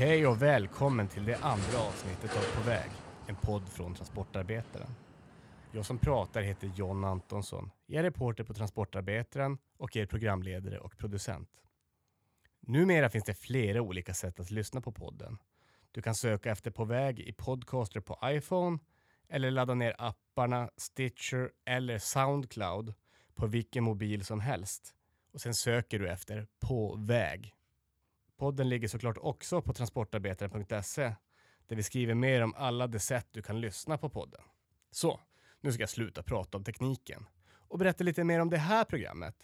Hej och välkommen till det andra avsnittet av På väg, en podd från Transportarbetaren. Jag som pratar heter John Antonsson. Jag är reporter på Transportarbetaren och er programledare och producent. Numera finns det flera olika sätt att lyssna på podden. Du kan söka efter På väg i Podcaster på iPhone eller ladda ner apparna Stitcher eller Soundcloud på vilken mobil som helst. Och sen söker du efter På väg. Podden ligger såklart också på transportarbetaren.se där vi skriver mer om alla de sätt du kan lyssna på podden. Så, nu ska jag sluta prata om tekniken och berätta lite mer om det här programmet.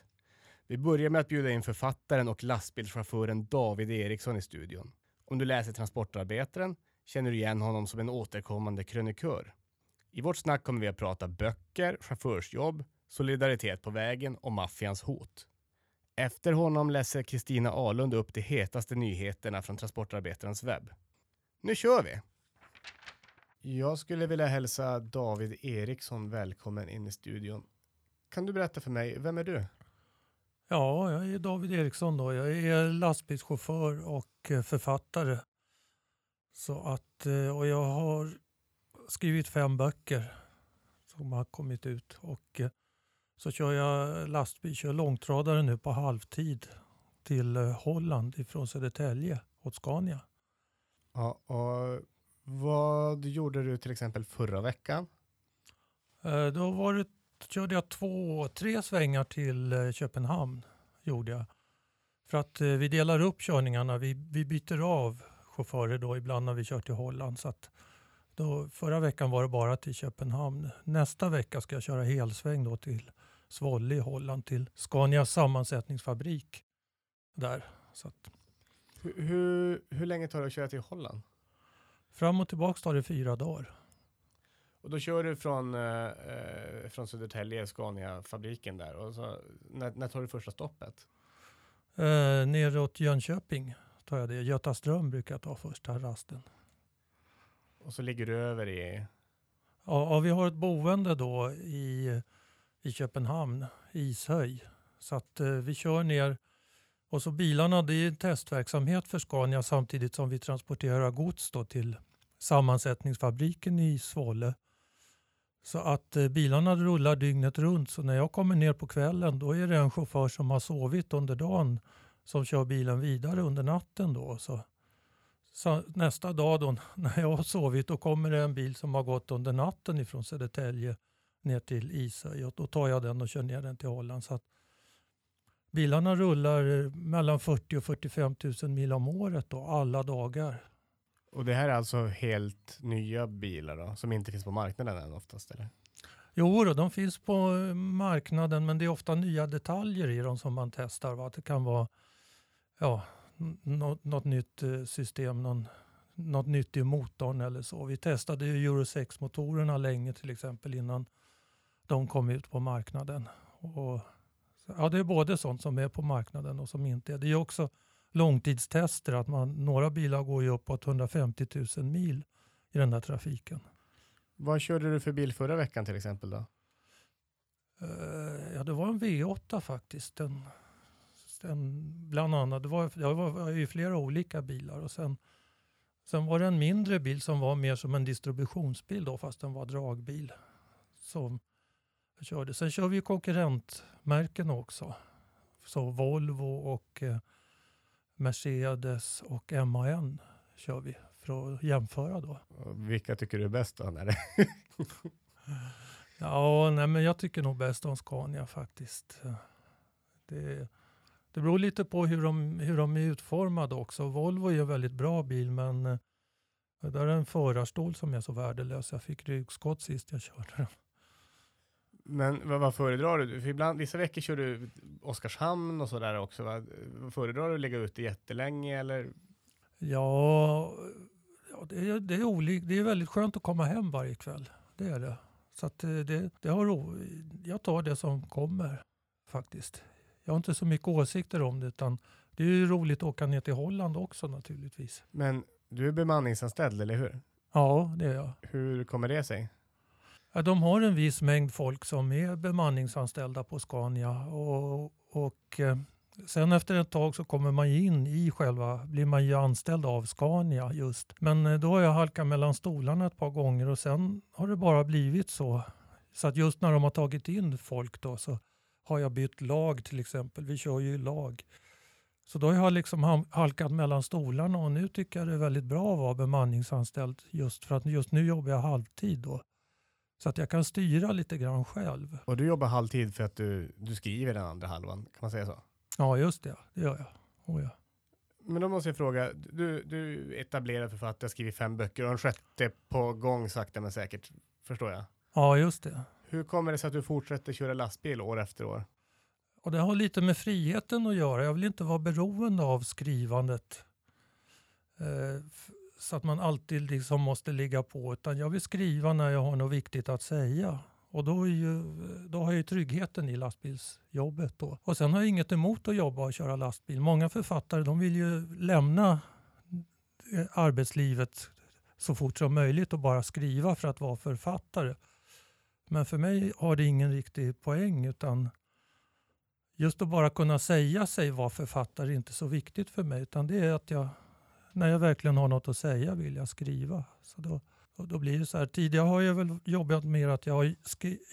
Vi börjar med att bjuda in författaren och lastbilschauffören David Eriksson i studion. Om du läser Transportarbetaren känner du igen honom som en återkommande krönikör. I vårt snack kommer vi att prata böcker, chaufförsjobb, solidaritet på vägen och maffians hot. Efter honom läser Kristina Alund upp de hetaste nyheterna från Transportarbetarens webb. Nu kör vi! Jag skulle vilja hälsa David Eriksson välkommen in i studion. Kan du berätta för mig, vem är du? Ja, jag är David Eriksson då. Jag är lastbilschaufför och eh, författare. Så att, eh, och jag har skrivit fem böcker som har kommit ut. Och eh, så kör jag lastbil, kör långtradare nu på halvtid till Holland ifrån Södertälje åt Scania. Ja, och vad gjorde du till exempel förra veckan? Då var det körde jag två, tre svängar till eh, Köpenhamn. gjorde jag. För att eh, vi delar upp körningarna. Vi, vi byter av chaufförer då ibland när vi kör till Holland. Så då, förra veckan var det bara till Köpenhamn. Nästa vecka ska jag köra helsväng då till Svolle i Holland till Scanias sammansättningsfabrik där. Så att, hur, hur, hur länge tar det att köra till Holland? Fram och tillbaka tar det fyra dagar. Och då kör du från, eh, eh, från Södertälje, Scania-fabriken där. Och så, när, när tar du första stoppet? Eh, neråt Jönköping tar jag det. Götaström brukar jag ta första rasten. Och så ligger du över i? Ja, ja vi har ett boende då i, i Köpenhamn, Ishöj. Så att eh, vi kör ner och så bilarna, det är testverksamhet för Scania samtidigt som vi transporterar gods då till sammansättningsfabriken i Svåle. Så att eh, bilarna rullar dygnet runt. Så när jag kommer ner på kvällen då är det en chaufför som har sovit under dagen som kör bilen vidare under natten. Då. Så, så nästa dag då, när jag har sovit då kommer det en bil som har gått under natten ifrån Södertälje ner till och då tar jag den och kör ner den till Holland. Så att bilarna rullar eh, mellan 40 och 45 000 mil om året då, alla dagar. Och det här är alltså helt nya bilar då, som inte finns på marknaden än oftast? Eller? Jo, då, de finns på marknaden men det är ofta nya detaljer i dem som man testar. Va? Det kan vara ja, något, något nytt eh, system, någon, något nytt i motorn eller så. Vi testade ju Euro 6-motorerna länge till exempel innan de kom ut på marknaden. Och, ja, det är både sånt som är på marknaden och som inte är. Det är också långtidstester. Att man, några bilar går ju uppåt 150 000 mil i den här trafiken. Vad körde du för bil förra veckan till exempel? då? Uh, ja, det var en V8 faktiskt. Den, den, bland annat. Det var, det var ju flera olika bilar. Och sen, sen var det en mindre bil som var mer som en distributionsbil då, fast den var dragbil. Som jag körde. Sen kör vi konkurrentmärken också. Så Volvo och eh, Mercedes och MAN kör vi för att jämföra då. Vilka tycker du är bäst då? Ja, nej, men jag tycker nog bäst om Scania faktiskt. Det, det beror lite på hur de, hur de är utformade också. Volvo är en väldigt bra bil men eh, det där är en förarstol som är så värdelös. Jag fick ryggskott sist jag körde den. Men vad, vad föredrar du? För ibland, vissa veckor kör du Oskarshamn och sådär också. Va? Föredrar du att ligga ute jättelänge eller? Ja, ja det, är, det, är olik, det är väldigt skönt att komma hem varje kväll. Det är det. Så att eh, det, det har jag tar det som kommer faktiskt. Jag har inte så mycket åsikter om det utan det är ju roligt att åka ner till Holland också naturligtvis. Men du är bemanningsanställd, eller hur? Ja, det är jag. Hur kommer det sig? Ja, de har en viss mängd folk som är bemanningsanställda på Scania och, och eh, Sen efter ett tag så kommer man ju in i själva, blir man ju anställd av Scania just. Men eh, då har jag halkat mellan stolarna ett par gånger och sen har det bara blivit så. Så att just när de har tagit in folk då så har jag bytt lag till exempel. Vi kör ju i lag. Så då har jag liksom halkat mellan stolarna och nu tycker jag det är väldigt bra att vara bemanningsanställd just för att just nu jobbar jag halvtid då. Så att jag kan styra lite grann själv. Och du jobbar halvtid för att du, du skriver den andra halvan, kan man säga så? Ja, just det. Det gör jag. Oh, ja. Men då måste jag fråga, du, du etablerad författare, skriver fem böcker och en sjätte på gång sakta men säkert, förstår jag? Ja, just det. Hur kommer det sig att du fortsätter köra lastbil år efter år? Och det har lite med friheten att göra. Jag vill inte vara beroende av skrivandet. Eh, så att man alltid liksom måste ligga på. Utan jag vill skriva när jag har något viktigt att säga. Och då, ju, då har jag ju tryggheten i lastbilsjobbet. Då. Och sen har jag inget emot att jobba och köra lastbil. Många författare de vill ju lämna eh, arbetslivet så fort som möjligt och bara skriva för att vara författare. Men för mig har det ingen riktig poäng utan just att bara kunna säga sig vara författare är inte så viktigt för mig utan det är att jag när jag verkligen har något att säga vill jag skriva. Så då, då blir det så här. Tidigare har jag väl jobbat med att jag har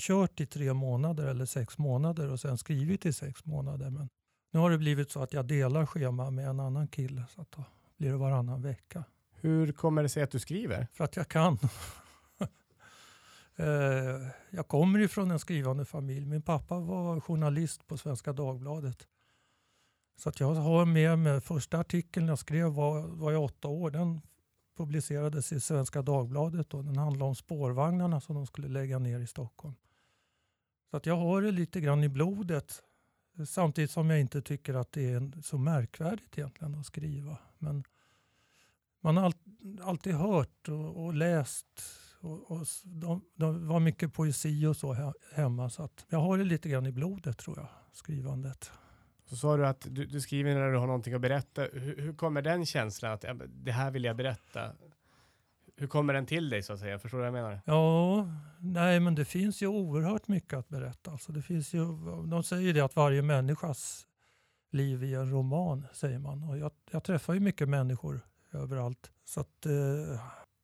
kört i tre månader eller sex månader och sen skrivit i sex månader. Men nu har det blivit så att jag delar schema med en annan kille så att då blir det varannan vecka. Hur kommer det sig att du skriver? För att jag kan. Eh, jag kommer ifrån en skrivande familj. Min pappa var journalist på Svenska Dagbladet. Så att jag har med mig första artikeln jag skrev var, var jag åtta år. Den publicerades i Svenska Dagbladet och den handlade om spårvagnarna som de skulle lägga ner i Stockholm. Så att jag har det lite grann i blodet. Samtidigt som jag inte tycker att det är så märkvärdigt egentligen att skriva. Men man har alltid hört och, och läst och, och de, de, var mycket poesi och så hemma så att jag har det lite grann i blodet tror jag, skrivandet. Så sa du att du, du, skriver när du har någonting att berätta. Hur, hur kommer den känslan att det här vill jag berätta? Hur kommer den till dig så att säga? Förstår du vad jag menar? Ja, nej men det finns ju oerhört mycket att berätta. Alltså det finns ju, de säger det att varje människas liv är en roman, säger man. Och jag, jag träffar ju mycket människor överallt. Så att, eh,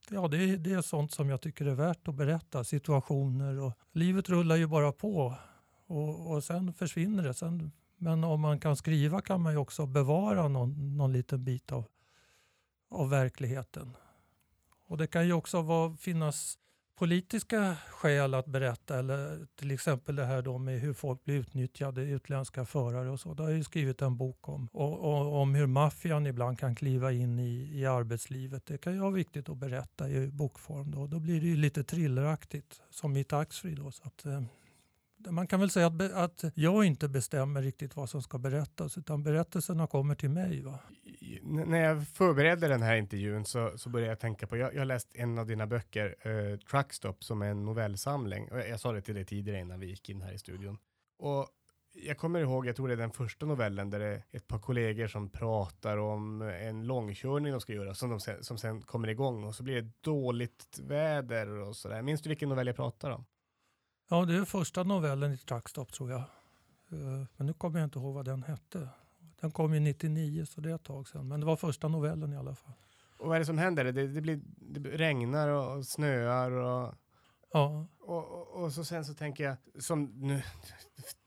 ja, det, det är sånt som jag tycker är värt att berätta. Situationer och livet rullar ju bara på. Och, och sen försvinner det. Sen men om man kan skriva kan man ju också bevara någon, någon liten bit av, av verkligheten. Och det kan ju också vara, finnas politiska skäl att berätta eller till exempel det här då med hur folk blir utnyttjade, utländska förare och så. Det har jag ju skrivit en bok om. Och, och om hur maffian ibland kan kliva in i, i arbetslivet. Det kan ju vara viktigt att berätta i bokform. Då, då blir det ju lite thrilleraktigt som i Taxfree. Då, så att, eh, man kan väl säga att, att jag inte bestämmer riktigt vad som ska berättas utan berättelserna kommer till mig. Va? när jag förberedde den här intervjun så, så började jag tänka på, jag, jag har läst en av dina böcker, eh, Truckstop, som är en novellsamling. Jag, jag sa det till dig tidigare innan vi gick in här i studion. Och jag kommer ihåg, jag tror det är den första novellen där det är ett par kollegor som pratar om en långkörning de ska göra som, de sen, som sen kommer igång och så blir det dåligt väder och sådär. Minns du vilken novell jag pratar om? Ja, det är första novellen i Truckstop tror jag. Eh, men nu kommer jag inte ihåg vad den hette. Den kom ju 99 så det är ett tag sedan. Men det var första novellen i alla fall. Och vad är det som händer? Det, det, blir, det regnar och snöar och... Ja. Och, och, och, så sen så tänker jag, som nu,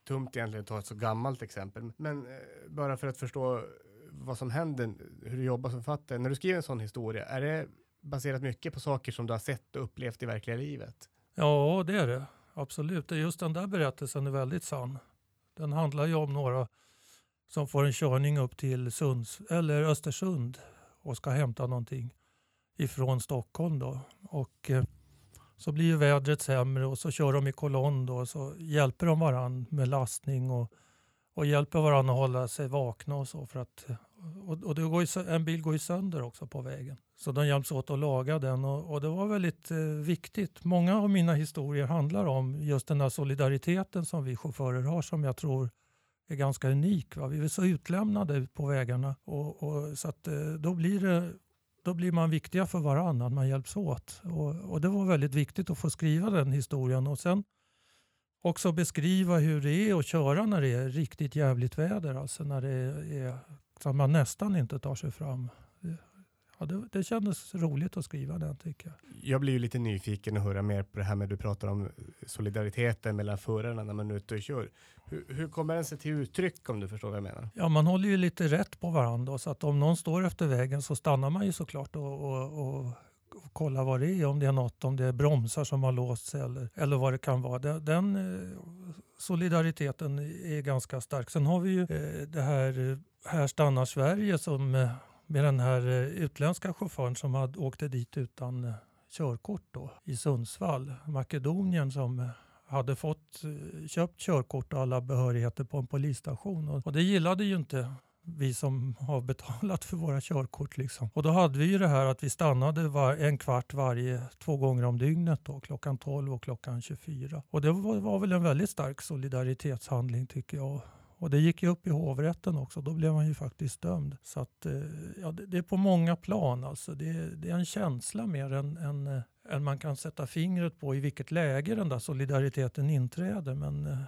dumt egentligen att ta ett så gammalt exempel, men eh, bara för att förstå vad som händer, hur du jobbar som författare. När du skriver en sån historia, är det baserat mycket på saker som du har sett och upplevt i verkliga livet? Ja, det är det absolut. Just den där berättelsen är väldigt sann. Den handlar ju om några som får en körning upp till Sunds, eller Östersund och ska hämta någonting ifrån Stockholm. Då. Och, eh, så blir ju vädret sämre och så kör de i kolonn då, och så hjälper de varandra med lastning och, och hjälper varandra att hålla sig vakna och så. För att, och, och det går ju, en bil går ju sönder också på vägen. Så de hjälps åt att laga den och, och det var väldigt eh, viktigt. Många av mina historier handlar om just den här solidariteten som vi chaufförer har som jag tror är ganska unik. Va? Vi är så utlämnade på vägarna och, och så att, eh, då, blir det, då blir man viktiga för varandra, att man hjälps åt. Och, och, det var väldigt viktigt att få skriva den historien. Och sen också beskriva hur det är att köra när det är riktigt jävligt väder. Alltså när det är så att man nästan inte tar sig fram. Ja, det, det kändes roligt att skriva den tycker jag. Jag blir ju lite nyfiken och höra mer på det här med du pratar om solidariteten mellan förarna när man är ute och kör. Hur, hur kommer den sig till uttryck om du förstår vad jag menar? Ja, man håller ju lite rätt på varandra så att om någon står efter vägen så stannar man ju såklart och, och, och, och kollar vad det är, om det är något, om det är bromsar som har låst sig eller, eller vad det kan vara. Den, den eh, solidariteten är ganska stark. Sen har vi ju eh, det här Här stannar Sverige som eh, med den här eh, utländska chauffören som hade åkte dit utan eh, körkort då, i Sundsvall, Makedonien som eh, hade fått köpt körkort och alla behörigheter på en polisstation. Och det gillade ju inte vi som har betalat för våra körkort. Liksom. Och då hade vi ju det här att vi stannade var, en kvart varje, två gånger om dygnet då, klockan 12 och klockan 24. Och det var, var väl en väldigt stark solidaritetshandling tycker jag. Och det gick ju upp i hovrätten också. Då blev han ju faktiskt dömd. Så att, eh, ja, det, det är på många plan. Alltså. Det, det är en känsla mer än, än, eh, än man kan sätta fingret på i vilket läge den där solidariteten inträder. Men, eh,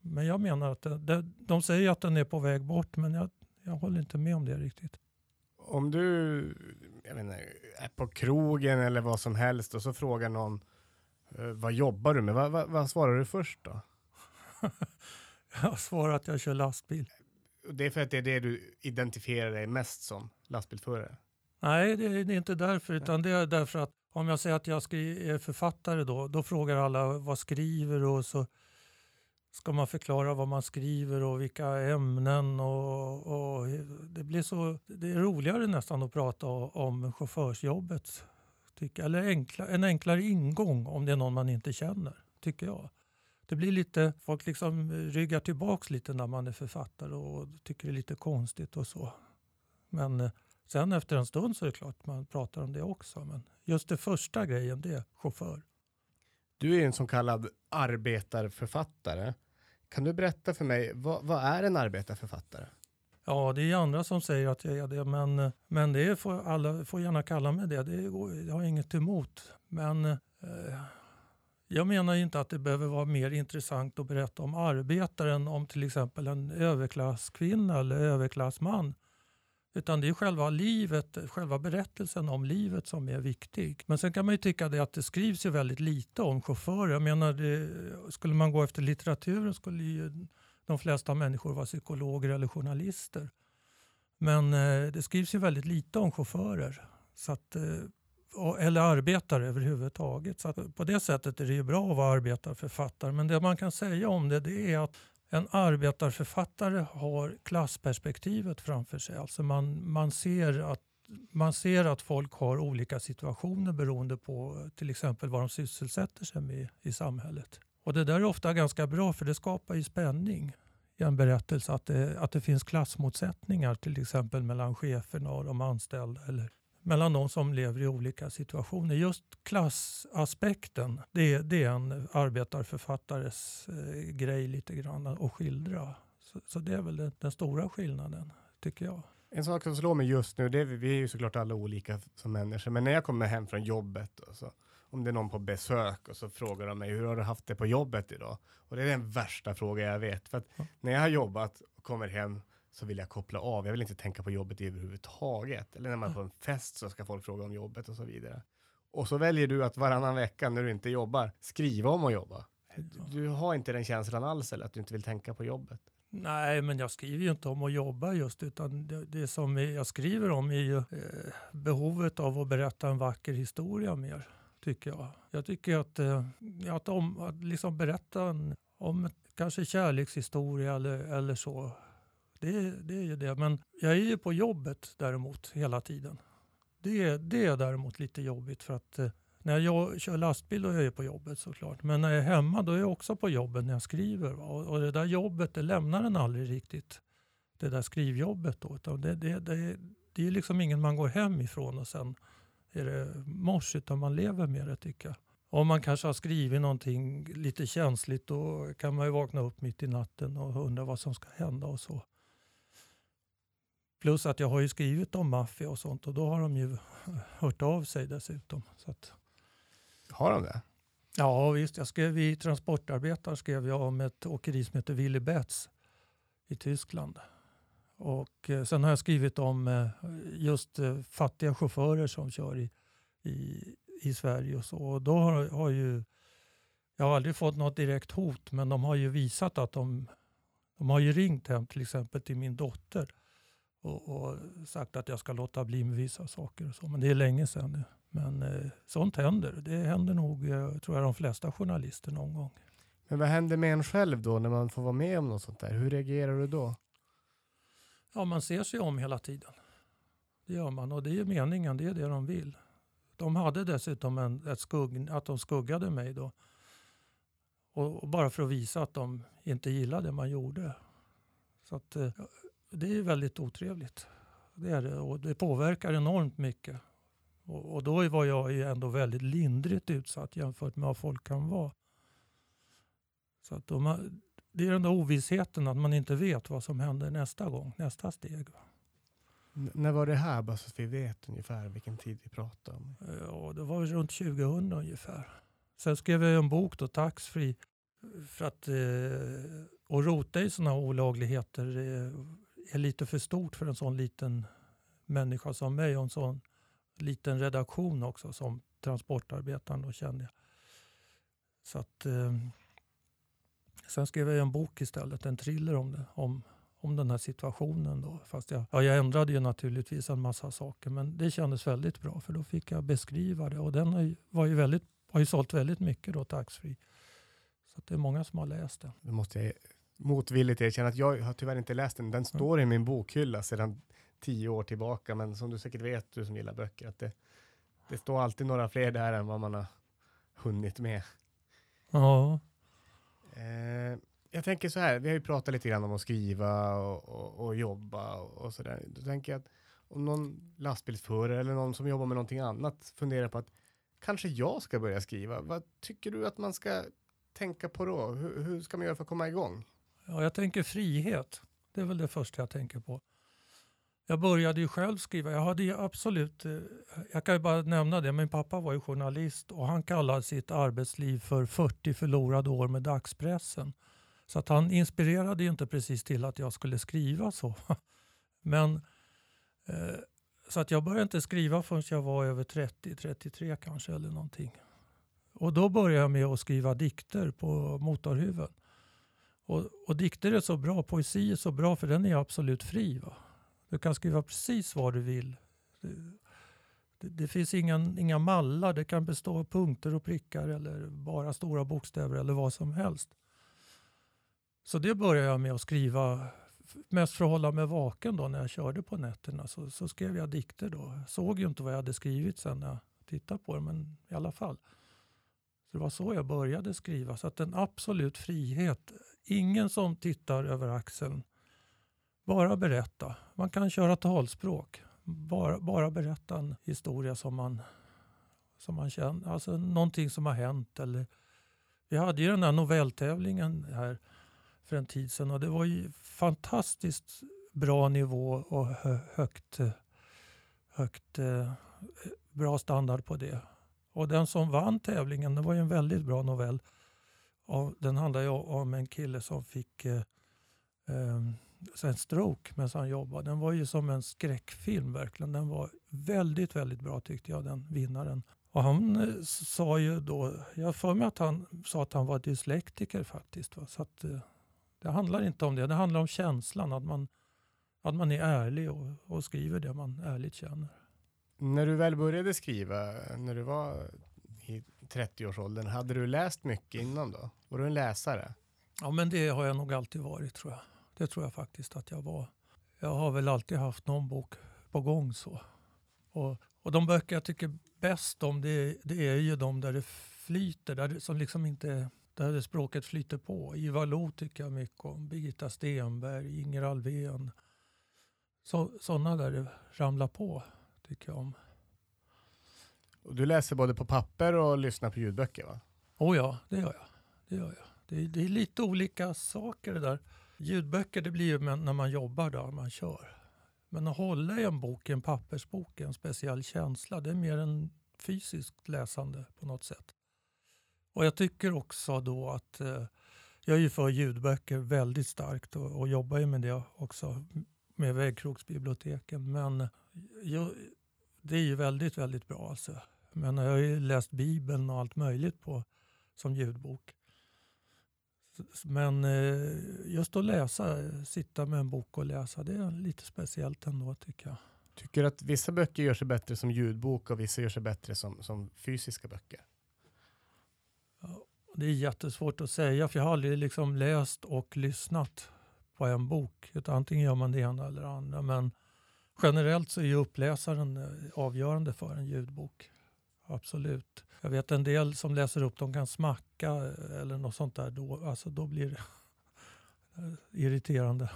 men jag menar att det, de säger att den är på väg bort, men jag jag håller inte med om det riktigt. Om du menar, är på krogen eller vad som helst och så frågar någon vad jobbar du med? Vad, vad, vad svarar du först då? jag svarar att jag kör lastbil. Det är för att det är det du identifierar dig mest som, lastbilsförare? Nej, det är inte därför, utan det är därför att om jag säger att jag är författare då, då frågar alla vad skriver och så ska man förklara vad man skriver och vilka ämnen. Och, och det, blir så, det är roligare nästan att prata om chaufförsjobbet. Tycker, eller enkla, en enklare ingång om det är någon man inte känner, tycker jag. Det blir lite, folk liksom ryggar tillbaks lite när man är författare och tycker det är lite konstigt och så. Men eh, sen efter en stund så är det klart man pratar om det också. Men just det första grejen, det är chaufför. Du är en så kallad arbetarförfattare. Kan du berätta för mig, vad, vad, är en arbetarförfattare? Ja, det är andra som säger att jag är det, men, men det får alla får gärna kalla mig det. Det jag har inget emot. Men eh, jag menar inte att det behöver vara mer intressant att berätta om arbetaren om till exempel en överklasskvinna eller överklassman. Utan det är själva livet, själva berättelsen om livet som är viktig. Men sen kan man ju tycka det att det skrivs ju väldigt lite om chaufförer. Jag menar, det, skulle man gå efter litteraturen skulle ju de flesta människor vara psykologer eller journalister. Men eh, det skrivs ju väldigt lite om chaufförer. Så att, eh, eller arbetare överhuvudtaget. Så på det sättet är det ju bra att vara arbetarförfattare. Men det man kan säga om det, det är att en arbetarförfattare har klassperspektivet framför sig. Alltså man, man, ser att, man ser att folk har olika situationer beroende på till exempel vad de sysselsätter sig med i samhället. Och det där är ofta ganska bra för det skapar ju spänning i en berättelse att det, att det finns klassmotsättningar till exempel mellan cheferna och de anställda eller mellan de som lever i olika situationer. Just klassaspekten, det, det är en arbetarförfattares eh, grej lite grann att skildra. Så, så det är väl den, den, stora skillnaden, tycker jag. En sak som slår mig just nu, det är, vi är ju såklart alla olika som människor, men när jag kommer hem från jobbet, och så, om det är någon på besök och så frågar de mig, hur har du haft det på jobbet idag? Och det är den värsta frågan jag vet, för att ja. när jag har jobbat och kommer hem så vill jag koppla av. Jag vill inte tänka på jobbet överhuvudtaget. Eller när man är på en fest så ska folk fråga om jobbet och så vidare. Och så väljer du att varannan vecka när du inte jobbar skriva om att jobba. Du har inte den känslan alls eller att du inte vill tänka på jobbet? Nej, men jag skriver ju inte om att jobba just utan det, det som jag skriver om är ju eh, behovet av att berätta en vacker historia mer, tycker jag. Jag tycker att, eh, att, om, att liksom berätta en, om kanske kärlekshistoria eller, eller så det, det är ju det. Men jag är ju på jobbet däremot hela tiden. Det, det är däremot lite jobbigt för att eh, när jag kör lastbil då är jag på jobbet såklart. Men när jag är hemma då är jag också på jobbet när jag skriver. Och, och det där jobbet det lämnar en aldrig riktigt. Det där skrivjobbet då. Utan det, det, det, det är liksom ingen man går hem ifrån och sen är det mors utan man lever med det tycker jag. Om man kanske har skrivit någonting lite känsligt då kan man ju vakna upp mitt i natten och undra vad som ska hända och så. Plus att jag har ju skrivit om maffia och sånt och då har de ju hört av sig dessutom. Så att... Har de det? Ja visst, jag skrev i Transportarbetaren skrev jag om ett åkeri som heter Willy Betz i Tyskland. Och eh, sen har jag skrivit om eh, just eh, fattiga chaufförer som kör i, i, i Sverige och så. Och då har, har ju, jag har aldrig fått något direkt hot men de har ju visat att de, de har ju ringt hem till exempel till min dotter och, och sagt att jag ska låta bli med vissa saker och så. Men det är länge sedan nu. Men eh, sånt händer. Det händer nog, eh, tror jag, de flesta journalister någon gång. Men vad händer med en själv då när man får vara med om något sånt där? Hur reagerar du då? Ja, man ser sig om hela tiden. Det gör man och det är meningen, det är det de vill. De hade dessutom en, ett skugg, att de skuggade mig då. Och, och bara för att visa att de inte gillade det man gjorde. Så att, eh, det är väldigt otrevligt. Det är det och det påverkar enormt mycket. Och, och då var jag ju ändå väldigt lindrigt utsatt jämfört med vad folk kan vara. Så att de, det är den där ovissheten att man inte vet vad som händer nästa gång, nästa steg. N när var det här, bara så att vi vet ungefär vilken tid vi pratar om? Ja, det var runt 2000 ungefär. Sen skrev jag en bok då, Taxfree, för att eh, och rota i sådana olagligheter eh, är lite för stort för en sån liten människa som mig och en sån liten redaktion också som transportarbetaren då kände jag. Så att, eh, sen skrev jag en bok istället, en thriller om, det, om, om den här situationen. Då. Fast jag, ja, jag ändrade ju naturligtvis en massa saker men det kändes väldigt bra för då fick jag beskriva det och den har ju, var ju väldigt, har ju sålt väldigt mycket då, Taxfree. Så det är många som har läst den. Nu måste jag motvilligt erkänna att jag har tyvärr inte läst den. Den står i min bokhylla sedan tio år tillbaka, men som du säkert vet, du som gillar böcker, att det, det står alltid några fler där än vad man har hunnit med. Ja. Eh, jag tänker så här, vi har ju pratat lite grann om att skriva och, och, och jobba och, och sådär. Då tänker jag att om någon lastbilsförare eller någon som jobbar med någonting annat funderar på att kanske jag ska börja skriva. Vad tycker du att man ska tänka på då? Hur, hur ska man göra för att komma igång? Ja, jag tänker frihet. Det är väl det första jag tänker på. Jag började ju själv skriva. Jag hade ju absolut, eh, jag kan ju bara nämna det, min pappa var ju journalist och han kallade sitt arbetsliv för 40 förlorade år med dagspressen. Så att han inspirerade ju inte precis till att jag skulle skriva så. Men eh, så att jag började inte skriva förrän jag var över 30, 33 kanske eller någonting. Och då började jag med att skriva dikter på motorhuven. Och, och dikter är så bra, poesi är så bra för den är absolut fri. Va? Du kan skriva precis vad du vill. Det, det, det finns inga, inga mallar, det kan bestå av punkter och prickar eller bara stora bokstäver eller vad som helst. Så det började jag med att skriva, mest för att hålla mig vaken då när jag körde på nätterna. Så, så skrev jag dikter då. Jag såg ju inte vad jag hade skrivit sen när jag tittade på det, men i alla fall. Så det var så jag började skriva. Så att en absolut frihet. Ingen som tittar över axeln. Bara berätta. Man kan köra talspråk. Bara, bara berätta en historia som man, som man känner. Alltså någonting som har hänt. Eller, vi hade ju den där novelltävlingen här för en tid sedan och det var ju fantastiskt bra nivå och högt, högt eh, bra standard på det. Och den som vann tävlingen, det var ju en väldigt bra novell. Och den handlar ju om en kille som fick eh, eh, en stroke medan han jobbade. Den var ju som en skräckfilm verkligen. Den var väldigt, väldigt bra tyckte jag, den vinnaren. Och han eh, sa ju då, jag för mig att han sa att han var dyslektiker faktiskt. Va? Så att, eh, det handlar inte om det, det handlar om känslan, att man, att man är ärlig och, och skriver det man ärligt känner. När du väl började skriva, när du var i 30-årsåldern, hade du läst mycket innan då? Var du en läsare? Ja, men det har jag nog alltid varit tror jag. Det tror jag faktiskt att jag var. Jag har väl alltid haft någon bok på gång så. Och, och de böcker jag tycker bäst om det, det är ju de där det flyter, där det, som liksom inte där språket flyter på. Ivar Lo tycker jag mycket om. Birgitta Stenberg, Inger Alvén. Sådana där det ramlar på tycker jag om. Och du läser både på papper och lyssnar på ljudböcker va? Oh ja, det gör jag. Det, gör jag. Det, är, det är lite olika saker det där. Ljudböcker det blir ju när man jobbar där man kör. Men att hålla i en bok, en pappersbok, en speciell känsla. Det är mer en fysiskt läsande på något sätt. Och jag tycker också då att eh, jag är ju för ljudböcker väldigt starkt och, och jobbar ju med det också med vägkrogsbiblioteken. Men jag, det är ju väldigt, väldigt bra. Alltså. Men jag har ju läst Bibeln och allt möjligt på, som ljudbok. Men eh, just att läsa, sitta med en bok och läsa, det är lite speciellt ändå tycker jag. Tycker du att vissa böcker gör sig bättre som ljudbok och vissa gör sig bättre som, som fysiska böcker? Ja, det är jättesvårt att säga för jag har aldrig liksom läst och lyssnat på en bok. Utan antingen gör man det ena eller det andra. Men generellt så är uppläsaren eh, avgörande för en ljudbok. Absolut. Jag vet en del som läser upp, de kan smacka eller något sånt där. Då, alltså då blir det irriterande.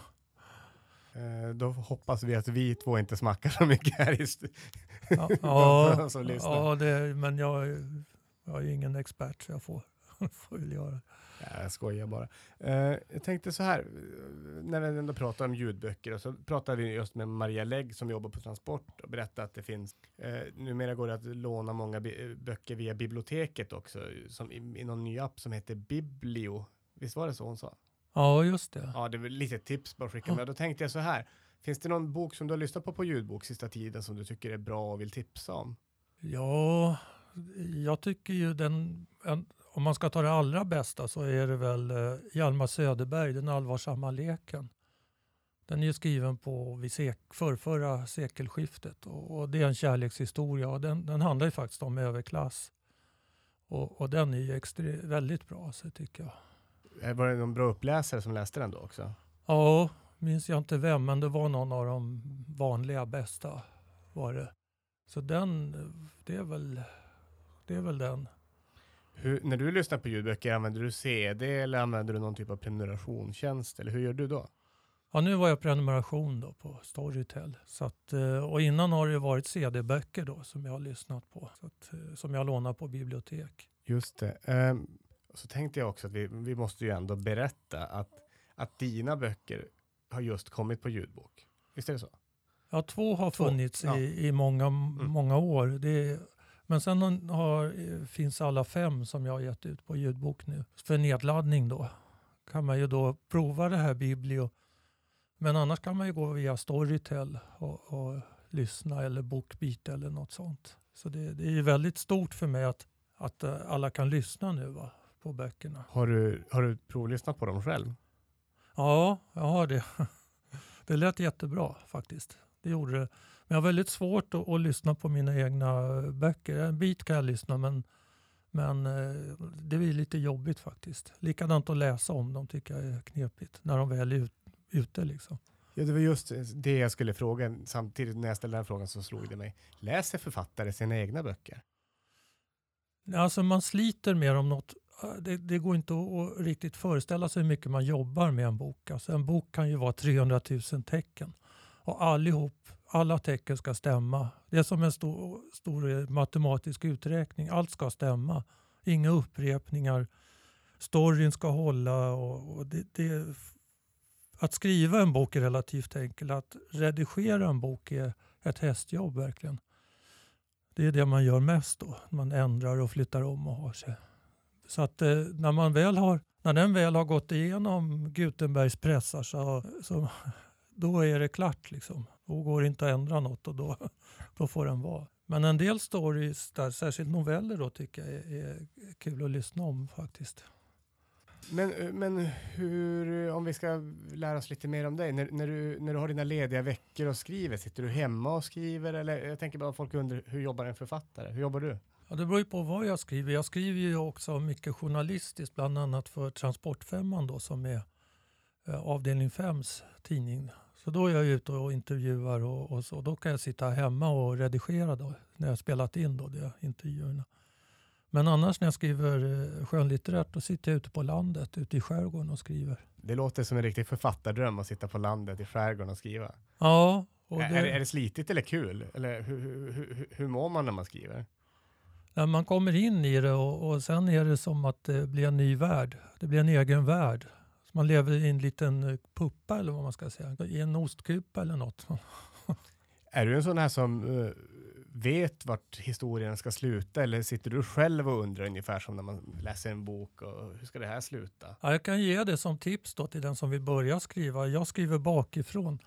Eh, då hoppas vi att vi två inte smackar så mycket här i Ja, ja, ja det, men jag, jag är ingen expert så jag får, får väl göra Ja, jag skojar bara. Uh, jag tänkte så här, när vi ändå pratar om ljudböcker, och så pratade vi just med Maria Lägg som jobbar på Transport och berättade att det finns, uh, numera går det att låna många böcker via biblioteket också, som i, i någon ny app som heter Biblio. Visst var det så hon sa? Ja, just det. Ja, det var lite tips bara att skicka med. Då tänkte jag så här, finns det någon bok som du har lyssnat på på ljudbok sista tiden som du tycker är bra och vill tipsa om? Ja, jag tycker ju den, en, om man ska ta det allra bästa så är det väl eh, Hjalmar Söderberg, Den allvarsamma leken. Den är skriven på vid sek, förrförra sekelskiftet och, och, det är en kärlekshistoria och den, den handlar ju faktiskt om överklass. Och, och den är ju extre, väldigt bra så tycker jag. Eh, var det någon bra uppläsare som läste den då också? Ja, minns jag inte vem, men det var någon av de vanliga bästa. var det. Så den, det är väl, det är väl den. Hur, när du lyssnar på ljudböcker, använder du CD eller använder du någon typ av prenumerationstjänst? Eller hur gör du då? Ja, nu var jag prenumeration då på Storytel. Så att, eh, och innan har det varit CD-böcker då som jag har lyssnat på. Att, eh, som jag lånar på bibliotek. Just det. Um, så tänkte jag också att vi, vi måste ju ändå berätta att, att dina böcker har just kommit på ljudbok. Visst är det så? Ja, två har funnits två. I, i många, mm. många år. Det men sen har, finns alla fem som jag har gett ut på ljudbok nu. För nedladdning då kan man ju då prova det här Biblio. Men annars kan man ju gå via Storytel och, och lyssna eller Bookbeat eller något sånt. Så det, det är väldigt stort för mig att, att eh, alla kan lyssna nu va, på böckerna. Har du, har du provlyssnat på dem själv? Ja, jag har det. Det lät jättebra faktiskt. Det gjorde det. Men jag har väldigt svårt att, att, lyssna på mina egna böcker. En bit kan jag lyssna men, men eh, det blir lite jobbigt faktiskt. Likadant att läsa om dem tycker jag är knepigt när de väl är ut, ute. Liksom. Ja, det var just det jag skulle fråga. Samtidigt när jag ställde den frågan så slog det mig. Läser författare sina egna böcker? Alltså man sliter med dem något. Det, det, går inte att, att riktigt föreställa sig hur mycket man jobbar med en bok. Alltså en bok kan ju vara 300 000 tecken och allihop alla tecken ska stämma. Det är som en stor, stor matematisk uträkning. Allt ska stämma. Inga upprepningar. Storyn ska hålla. Och, och det, det, att skriva en bok är relativt enkelt. Att redigera en bok är ett hästjobb verkligen. Det är det man gör mest då. Man ändrar och flyttar om och har sig. Så att eh, när, man väl har, när den väl har gått igenom Gutenbergs pressar så, så då är det klart. Liksom. Då går det inte att ändra något och då, då får den vara. Men en del stories, där, särskilt noveller, då, tycker jag är, är kul att lyssna om faktiskt. Men, men hur, om vi ska lära oss lite mer om dig, när, när, du, när du har dina lediga veckor och skriver, sitter du hemma och skriver? Eller jag tänker bara folk undrar, hur jobbar en författare? Hur jobbar du? Ja, det beror ju på vad jag skriver. Jag skriver ju också mycket journalistiskt, bland annat för Transportfemman då, som är eh, avdelning 5s tidning så då är jag ute och intervjuar och, och så. Då kan jag sitta hemma och redigera då, när jag spelat in då, de intervjuerna. Men annars när jag skriver eh, skönlitterärt då sitter jag ute på landet, ute i skärgården och skriver. Det låter som en riktig författardröm att sitta på landet i skärgården och skriva. Ja. Och det... är, är det slitigt eller kul? Eller hur, hur, hur, hur mår man när man skriver? När man kommer in i det och, och sen är det som att det blir en ny värld. Det blir en egen värld. Man lever i en liten eh, puppa eller vad man ska säga. I en ostkupa eller något. Är du en sån här som uh, vet vart historien ska sluta eller sitter du själv och undrar ungefär som när man läser en bok och hur ska det här sluta? Ja, jag kan ge det som tips då till den som vill börja skriva. Jag skriver bakifrån.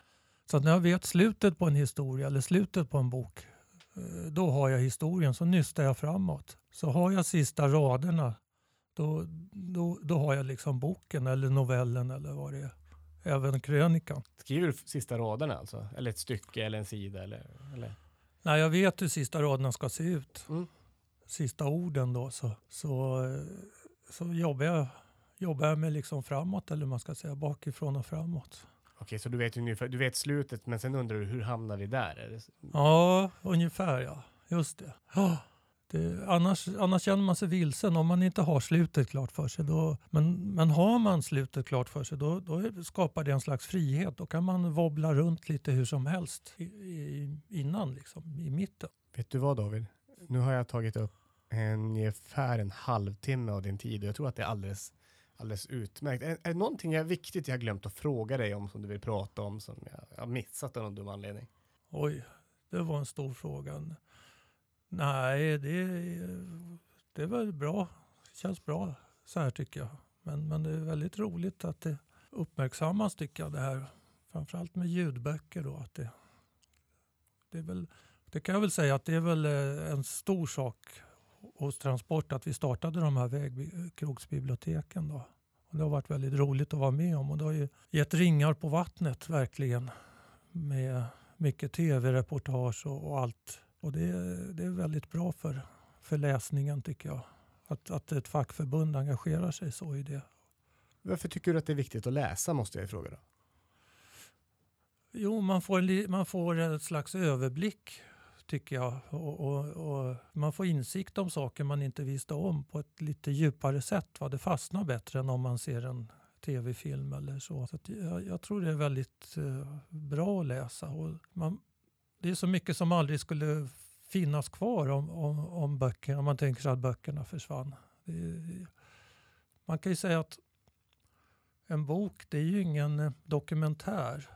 Så när jag vet slutet på en historia eller slutet på en bok, eh, då har jag historien. Så nystar jag framåt. Så har jag sista raderna, då, då, då har jag liksom boken eller novellen eller vad det är. Även krönikan. Skriver du sista raderna alltså? Eller ett stycke eller en sida? Eller, eller? Nej, jag vet hur sista raderna ska se ut. Mm. Sista orden då så, så, så jobbar, jag, jobbar jag med liksom framåt eller man ska säga bakifrån och framåt. Okej, så du vet ungefär, du vet slutet men sen undrar du hur hamnar vi där? Ja, ungefär ja. Just det. Ja. Det, annars, annars känner man sig vilsen om man inte har slutet klart för sig. Då, men, men har man slutet klart för sig då, då skapar det en slags frihet. Då kan man wobbla runt lite hur som helst i, i, innan, liksom, i mitten. Vet du vad David? Nu har jag tagit upp ungefär en halvtimme av din tid och jag tror att det är alldeles, alldeles utmärkt. Är, är det någonting jag, viktigt jag har glömt att fråga dig om som du vill prata om som jag har missat av någon dum anledning? Oj, det var en stor fråga. Nej, det, det är väl bra. Det känns bra så här tycker jag. Men, men det är väldigt roligt att det uppmärksammas tycker jag det här. Framförallt med ljudböcker då. Att det, det, är väl, det kan jag väl säga att det är väl eh, en stor sak hos Transport att vi startade de här vägkrogsbiblioteken. Då. Och det har varit väldigt roligt att vara med om och det har ju gett ringar på vattnet verkligen. Med mycket tv-reportage och, och allt och det, det är väldigt bra för, för läsningen tycker jag. Att, att ett fackförbund engagerar sig så i det. Varför tycker du att det är viktigt att läsa måste jag fråga då? Jo, man får, man får ett slags överblick tycker jag. Och, och, och, man får insikt om saker man inte visste om på ett lite djupare sätt. Va? Det fastnar bättre än om man ser en tv-film eller så. så jag, jag, tror det är väldigt uh, bra att läsa. Och man, det är så mycket som aldrig skulle finnas kvar om, om, om böcker, om man tänker sig att böckerna försvann. Är, man kan ju säga att en bok det är ju ingen dokumentär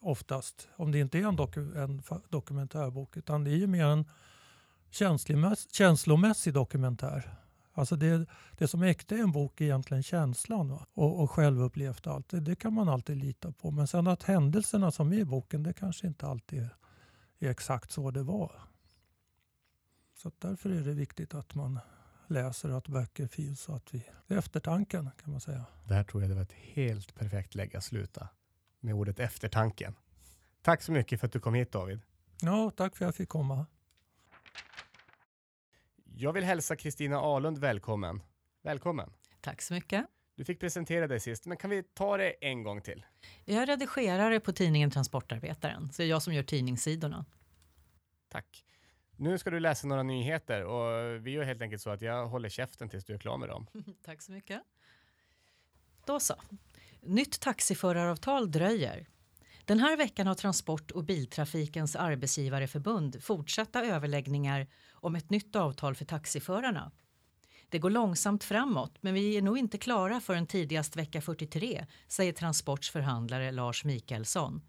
oftast, om det inte är en, doku, en dokumentärbok, utan det är ju mer en känslomässig dokumentär. Alltså det, det som är äkta i en bok är egentligen känslan va? Och, och självupplevt allt. Det, det, kan man alltid lita på. Men sen att händelserna som är i boken, det kanske inte alltid är är exakt så det var. Så därför är det viktigt att man läser att böcker finns och att vi... Eftertanken kan man säga. Där tror jag det var ett helt perfekt läge att sluta. Med ordet eftertanken. Tack så mycket för att du kom hit David. Ja, tack för att jag fick komma. Jag vill hälsa Kristina Alund välkommen. Välkommen. Tack så mycket. Du fick presentera dig sist, men kan vi ta det en gång till? Jag är redigerare på tidningen Transportarbetaren, så det är jag som gör tidningssidorna. Tack. Nu ska du läsa några nyheter och vi gör helt enkelt så att jag håller käften tills du är klar med dem. Tack så mycket. Då så. Nytt taxiföraravtal dröjer. Den här veckan har Transport och biltrafikens arbetsgivareförbund fortsatta överläggningar om ett nytt avtal för taxiförarna. Det går långsamt framåt, men vi är nog inte klara förrän tidigast vecka 43, säger Transports förhandlare Lars Mikaelsson.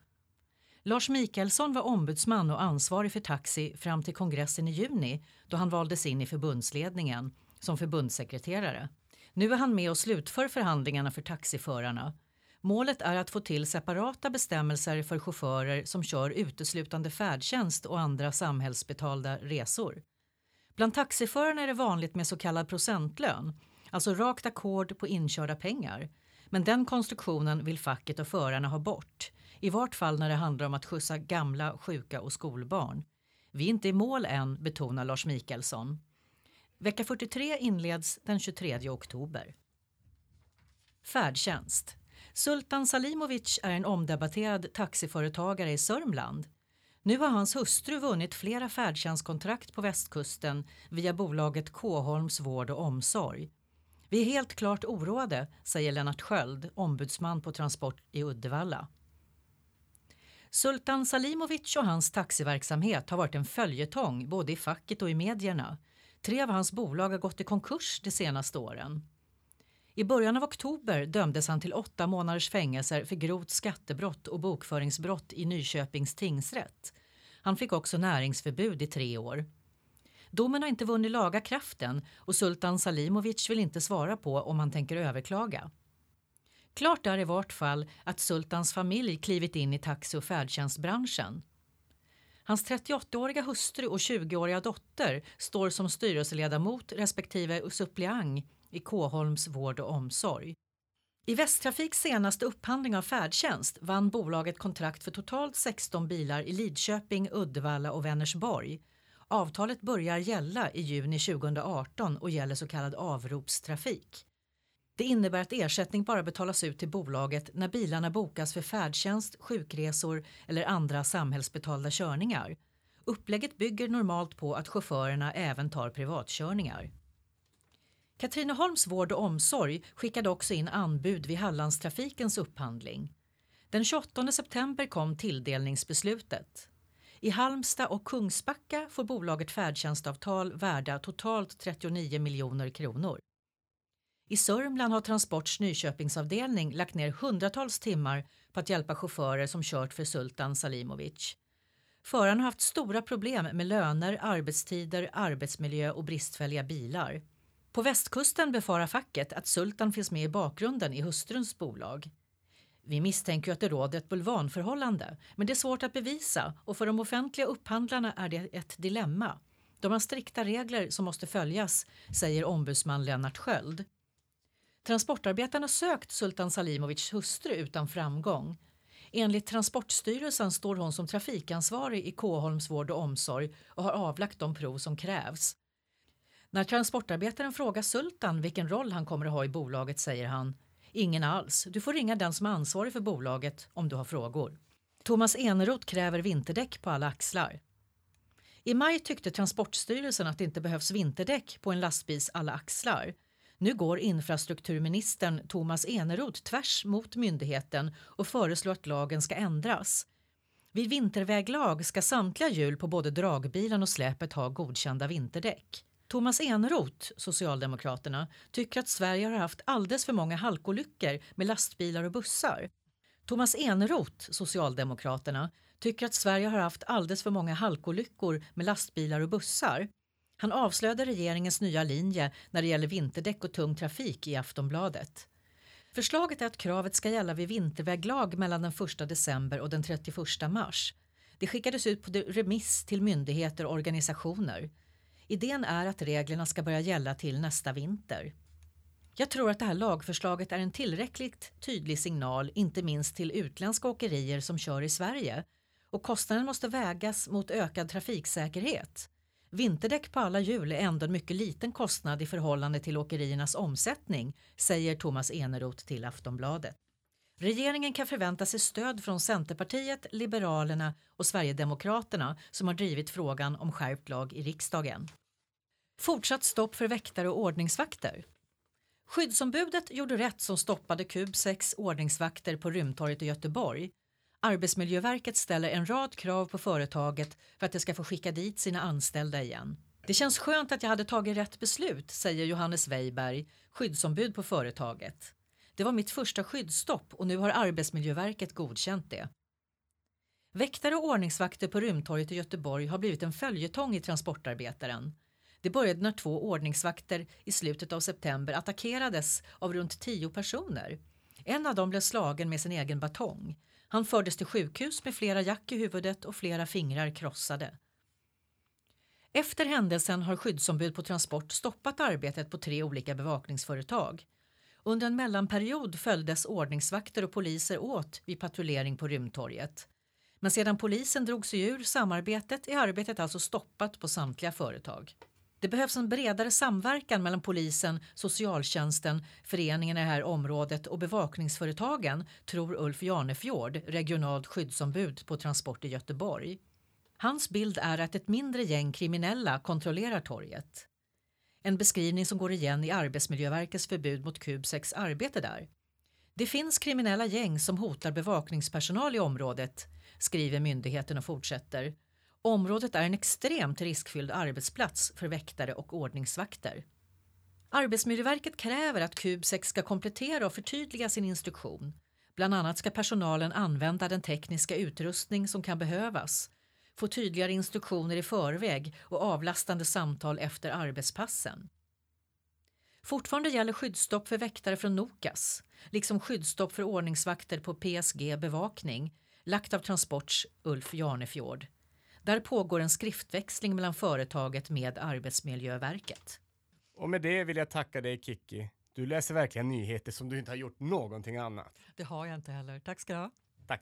Lars Mikaelsson var ombudsman och ansvarig för taxi fram till kongressen i juni då han valdes in i förbundsledningen som förbundssekreterare. Nu är han med och slutför förhandlingarna för taxiförarna. Målet är att få till separata bestämmelser för chaufförer som kör uteslutande färdtjänst och andra samhällsbetalda resor. Bland taxiförarna är det vanligt med så kallad procentlön, alltså rakt ackord på inkörda pengar. Men den konstruktionen vill facket och förarna ha bort. I vart fall när det handlar om att skjutsa gamla, sjuka och skolbarn. Vi är inte i mål än, betonar Lars Mikaelsson. Vecka 43 inleds den 23 oktober. Färdtjänst. Sultan Salimovic är en omdebatterad taxiföretagare i Sörmland. Nu har hans hustru vunnit flera färdtjänstkontrakt på västkusten via bolaget Kåholms vård och omsorg. Vi är helt klart oroade, säger Lennart Sköld, ombudsman på Transport i Uddevalla. Sultan Salimovic och hans taxiverksamhet har varit en följetong både i facket och i medierna. Tre av hans bolag har gått i konkurs de senaste åren. I början av oktober dömdes han till åtta månaders fängelse för grovt skattebrott och bokföringsbrott i Nyköpings tingsrätt. Han fick också näringsförbud i tre år. Domen har inte vunnit laga kraften och Sultan Salimovic vill inte svara på om han tänker överklaga. Klart är i vart fall att Sultans familj klivit in i taxi och färdtjänstbranschen. Hans 38-åriga hustru och 20-åriga dotter står som styrelseledamot respektive suppleant i Kåholms vård och omsorg. I Västtrafiks senaste upphandling av färdtjänst vann bolaget kontrakt för totalt 16 bilar i Lidköping, Uddevalla och Vänersborg. Avtalet börjar gälla i juni 2018 och gäller så kallad avropstrafik. Det innebär att ersättning bara betalas ut till bolaget när bilarna bokas för färdtjänst, sjukresor eller andra samhällsbetalda körningar. Upplägget bygger normalt på att chaufförerna även tar privatkörningar. Katrineholms vård och omsorg skickade också in anbud vid Hallandstrafikens upphandling. Den 28 september kom tilldelningsbeslutet. I Halmstad och Kungsbacka får bolaget färdtjänstavtal värda totalt 39 miljoner kronor. I Sörmland har Transports Nyköpingsavdelning lagt ner hundratals timmar på att hjälpa chaufförer som kört för Sultan Salimovic. Föraren har haft stora problem med löner, arbetstider, arbetsmiljö och bristfälliga bilar. På västkusten befarar facket att Sultan finns med i bakgrunden i hustruns bolag. Vi misstänker att det råder ett bulvanförhållande, men det är svårt att bevisa och för de offentliga upphandlarna är det ett dilemma. De har strikta regler som måste följas, säger ombudsman Lennart Sköld. Transportarbetarna sökt Sultan Salimovics hustru utan framgång. Enligt Transportstyrelsen står hon som trafikansvarig i Kåholms vård och omsorg och har avlagt de prov som krävs. När transportarbetaren frågar Sultan vilken roll han kommer att ha i bolaget säger han Ingen alls. Du får ringa den som är ansvarig för bolaget om du har frågor. Thomas Eneroth kräver vinterdäck på alla axlar. I maj tyckte Transportstyrelsen att det inte behövs vinterdäck på en lastbils alla axlar. Nu går infrastrukturministern Thomas Eneroth tvärs mot myndigheten och föreslår att lagen ska ändras. Vid vinterväglag ska samtliga hjul på både dragbilen och släpet ha godkända vinterdäck. Thomas Eneroth, Socialdemokraterna, tycker att Sverige har haft alldeles för många halkolyckor med lastbilar och bussar. Thomas Eneroth, Socialdemokraterna, tycker att Sverige har haft alldeles för många halkolyckor med lastbilar och bussar. Han avslöjade regeringens nya linje när det gäller vinterdäck och tung trafik i Aftonbladet. Förslaget är att kravet ska gälla vid vinterväglag mellan den 1 december och den 31 mars. Det skickades ut på remiss till myndigheter och organisationer. Idén är att reglerna ska börja gälla till nästa vinter. Jag tror att det här lagförslaget är en tillräckligt tydlig signal, inte minst till utländska åkerier som kör i Sverige. Och kostnaden måste vägas mot ökad trafiksäkerhet. Vinterdäck på alla hjul är ändå en mycket liten kostnad i förhållande till åkeriernas omsättning, säger Thomas Eneroth till Aftonbladet. Regeringen kan förvänta sig stöd från Centerpartiet, Liberalerna och Sverigedemokraterna som har drivit frågan om skärpt lag i riksdagen. Fortsatt stopp för väktare och ordningsvakter. Skyddsombudet gjorde rätt som stoppade Kub 6 ordningsvakter på Rymdtorget i Göteborg. Arbetsmiljöverket ställer en rad krav på företaget för att det ska få skicka dit sina anställda igen. Det känns skönt att jag hade tagit rätt beslut, säger Johannes Weiberg, skyddsombud på företaget. Det var mitt första skyddsstopp och nu har Arbetsmiljöverket godkänt det. Väktare och ordningsvakter på Rymdtorget i Göteborg har blivit en följetong i Transportarbetaren. Det började när två ordningsvakter i slutet av september attackerades av runt tio personer. En av dem blev slagen med sin egen batong. Han fördes till sjukhus med flera jack i huvudet och flera fingrar krossade. Efter händelsen har skyddsombud på Transport stoppat arbetet på tre olika bevakningsföretag. Under en mellanperiod följdes ordningsvakter och poliser åt vid patrullering på Rymdtorget. Men sedan polisen drog sig ur samarbetet är arbetet alltså stoppat på samtliga företag. Det behövs en bredare samverkan mellan polisen, socialtjänsten, föreningarna i det här området och bevakningsföretagen, tror Ulf Janefjord, regionalt skyddsombud på Transport i Göteborg. Hans bild är att ett mindre gäng kriminella kontrollerar torget. En beskrivning som går igen i Arbetsmiljöverkets förbud mot Kubsex arbete där. Det finns kriminella gäng som hotar bevakningspersonal i området, skriver myndigheten och fortsätter. Området är en extremt riskfylld arbetsplats för väktare och ordningsvakter. Arbetsmiljöverket kräver att Kubsex ska komplettera och förtydliga sin instruktion. Bland annat ska personalen använda den tekniska utrustning som kan behövas få tydligare instruktioner i förväg och avlastande samtal efter arbetspassen. Fortfarande gäller skyddsstopp för väktare från Nokas, liksom skyddsstopp för ordningsvakter på PSG Bevakning, lagt av Transports Ulf Jarnefjord. Där pågår en skriftväxling mellan företaget med Arbetsmiljöverket. Och med det vill jag tacka dig Kiki. Du läser verkligen nyheter som du inte har gjort någonting annat. Det har jag inte heller. Tack ska du ha. Tack.